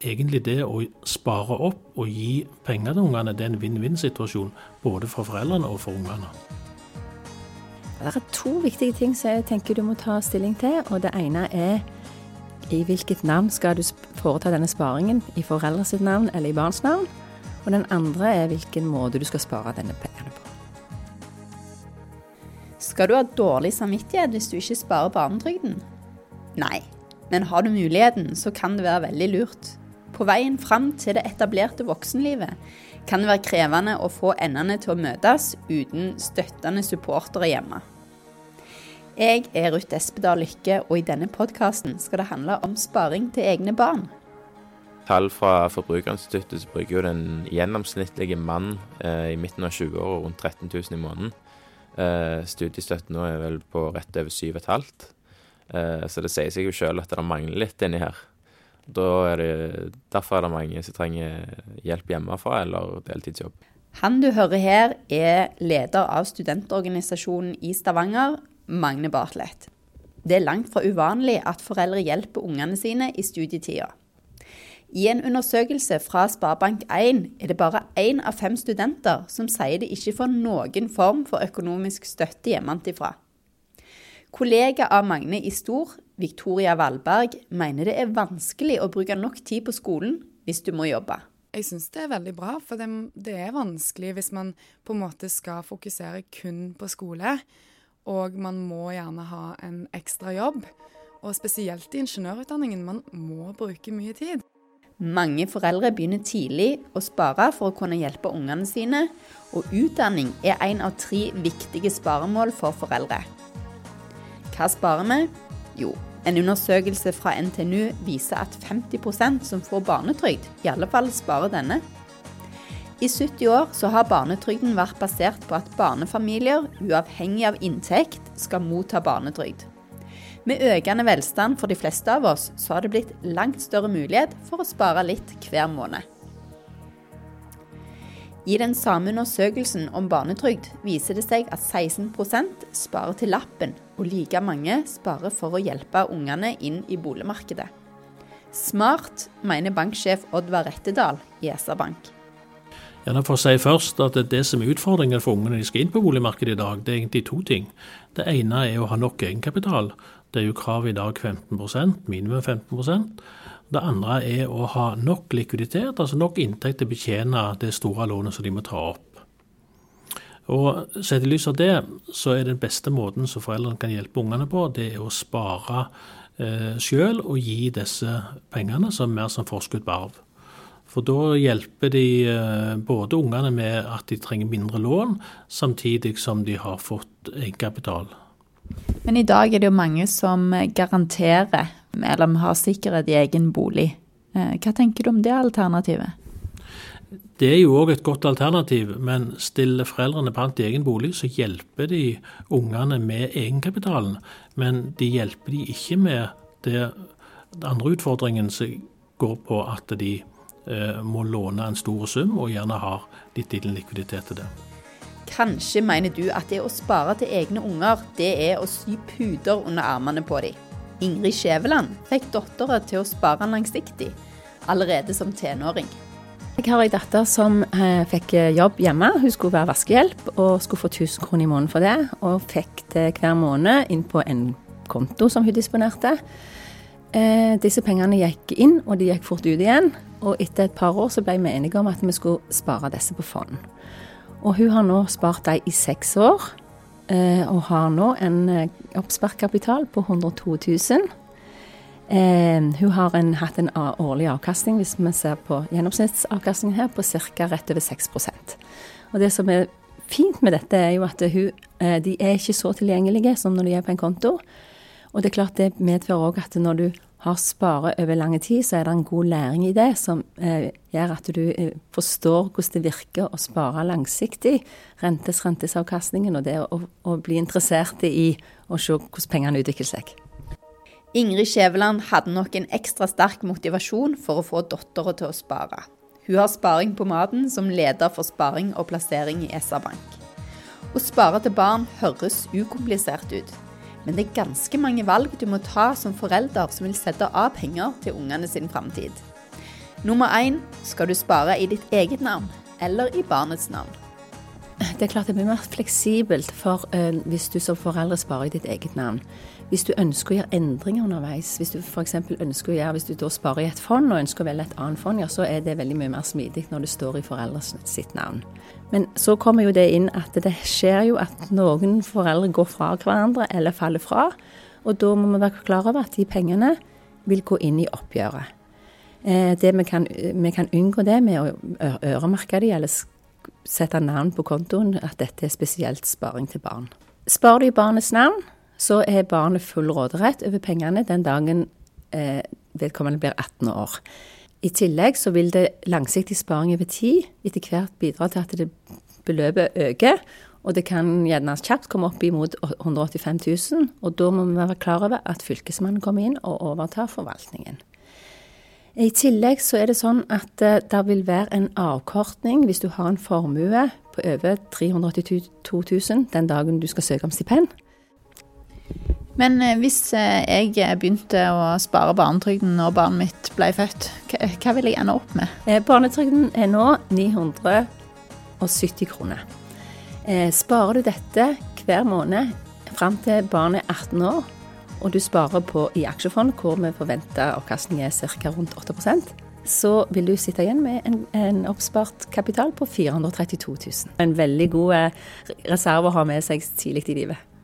egentlig det å spare opp og gi penger til ungene, det er en vinn-vinn-situasjon både for foreldrene og for ungene. Det er to viktige ting som jeg tenker du må ta stilling til. og Det ene er i hvilket navn skal du foreta denne sparingen? I foreldres navn eller i barns navn? Og den andre er hvilken måte du skal spare denne pengene på. Skal du ha dårlig samvittighet hvis du ikke sparer barnetrygden? Nei, men har du muligheten, så kan det være veldig lurt. På veien fram til det etablerte voksenlivet kan det være krevende å få endene til å møtes uten støttende supportere hjemme. Jeg er Ruth Espedal Lykke, og i denne podkasten skal det handle om sparing til egne barn. Tall fra Forbrukerinstituttet så bruker jo den gjennomsnittlige mann eh, i midten av 20-åra rundt 13 000 i måneden. Eh, studiestøtten nå er vel på rett over 7,5. Eh, så det sier seg jo sjøl at det mangler litt inni her. Da er det, derfor er det mange som trenger hjelp hjemmefra eller deltidsjobb. Han du hører her, er leder av studentorganisasjonen i Stavanger, Magne Bartlett. Det er langt fra uvanlig at foreldre hjelper ungene sine i studietida. I en undersøkelse fra Sparebank1 er det bare én av fem studenter som sier de ikke får noen form for økonomisk støtte hjemmefra. Kollega av Magne i Stor, Victoria Valberg, mener det er vanskelig å bruke nok tid på skolen hvis du må jobbe. Jeg syns det er veldig bra, for det, det, er vanskelig hvis man på en måte skal fokusere kun på skole. Og man må gjerne ha en ekstra jobb. Og spesielt i ingeniørutdanningen. Man må bruke mye tid. Mange foreldre begynner tidlig å spare for å kunne hjelpe ungene sine, og utdanning er en av tre viktige sparemål for foreldre. Hva sparer vi? Jo, en undersøkelse fra NTNU viser at 50% som får barnetrygd, i alle fall sparer denne. I 70 år så har barnetrygden vært basert på at barnefamilier, uavhengig av inntekt, skal motta barnetrygd. Med økende velstand for de fleste av oss, så har det blitt langt større mulighet for å spare litt hver måned. I den samme undersøkelsen om barnetrygd viser det seg at 16% sparer til lappen, og like mange sparer for å hjelpe ungene inn i boligmarkedet. Smart, mener banksjef Oddvar Rettedal i SR-Bank. Gjerne for å si først at Det som er utfordringen for ungene de skal inn på boligmarkedet i dag, det er egentlig to ting. Det ene er å ha nok egenkapital. Det er jo krav i dag 15% minimum 15 det andre er å ha nok likviditet, altså nok inntekt til å betjene det store lånet som de må ta opp. Og Sett i lys av det, så er den beste måten som foreldrene kan hjelpe ungene på, det er å spare eh, sjøl og gi disse pengene som mer som forskudd på arv. For da hjelper de eh, både ungene med at de trenger mindre lån, samtidig som de har fått egenkapital. Men i dag er det jo mange som garanterer eller vi har sikkerhet i egen bolig. Eh, hva tenker du om det alternativet? Det er jo òg et godt alternativ, men stiller foreldrene pant i egen bolig, så hjelper de ungene med egenkapitalen. Men de hjelper de ikke med det, den andre utfordringen som går på at de eh, må låne en stor sum, og gjerne har litt liten likviditet til det. Kanskje mener du at det å spare til egne unger, det er å sy puter under armene på dem. Ingrid Skjæveland fikk dattera til å spare langsiktig, allerede som tenåring. Jeg har ei datter som eh, fikk jobb hjemme. Hun skulle være vaskehjelp og skulle få 1000 kroner i måneden for det. Og fikk det hver måned inn på en konto som hun disponerte. Eh, disse pengene gikk inn, og de gikk fort ut igjen. Og etter et par år så ble vi enige om at vi skulle spare disse på fond. Og hun har nå spart dem i seks år. Eh, og har nå en eh, oppspart på 102 000. Eh, hun har en, hatt en årlig avkastning, hvis vi ser på gjennomsnittsavkastningen her, på ca. rett over 6% Og Det som er fint med dette, er jo at hun, de er ikke så tilgjengelige som når de er på en konto. Og det er klart det medfører òg at når du har sparet over lang tid, så er det en god læring i det som eh, gjør at du eh, forstår hvordan det virker å spare langsiktig. Rentes rentesavkastningen, og det å, å, bli interessert i å se hvordan pengene utvikler seg. Ingrid Skjæveland hadde nok en ekstra sterk motivasjon for å få dattera til å spare. Hun har Sparing på maten som leder for sparing og plassering i SR-Bank. Å spare til barn høres ukomplisert ut, men det er ganske mange valg du må ta som forelder som vil sette av penger til ungene sin framtid. Nummer én skal du spare i ditt eget navn eller i barnets navn. Det er klart det blir mer fleksibelt for uh, hvis du som foreldre sparer i ditt eget navn. Hvis du ønsker å gjøre endringer underveis, hvis du f.eks. ønsker å gjøre, hvis du da sparer i et fond og ønsker å velge et annet fond, ja, så er det veldig mye mer smidig når det står i foreldres sitt navn. Men så kommer jo det inn at det skjer jo at noen foreldre går fra hverandre eller faller fra. Og da må vi være klar over at de pengene vil gå inn i oppgjøret. Eh, vi, kan, vi kan unngå det med å øremerke de, eller sette navn på kontoen, at dette er spesielt sparing til barn. Sparer du i barnets navn, så er barnet full råderett over pengene den dagen eh, vedkommende blir 18 år. I tillegg så vil det langsiktig sparing over tid etter hvert bidra til at det beløpet øker. Og det kan gjerne kjapt komme opp imot 185 000. Og da må vi være klar over at Fylkesmannen kommer inn og overtar forvaltningen. I tillegg så er det sånn at uh, det vil være en avkortning hvis du har en formue på over 382 000 den dagen du skal søke om stipend. Men uh, hvis uh, jeg begynte å spare barnetrygden når barnet mitt ble født, hva vil jeg ende opp med? barnetrygden er nå 970 kroner. sparer du dette hver måned fram til barnet er 18 år, og du sparer på i aksjefond, hvor vi forventer avkastning er ca. rundt 8% så vil du sitte igjen med en, en, oppspart kapital på 432 000. En veldig god eh, reserve å ha med seg tidlig i livet.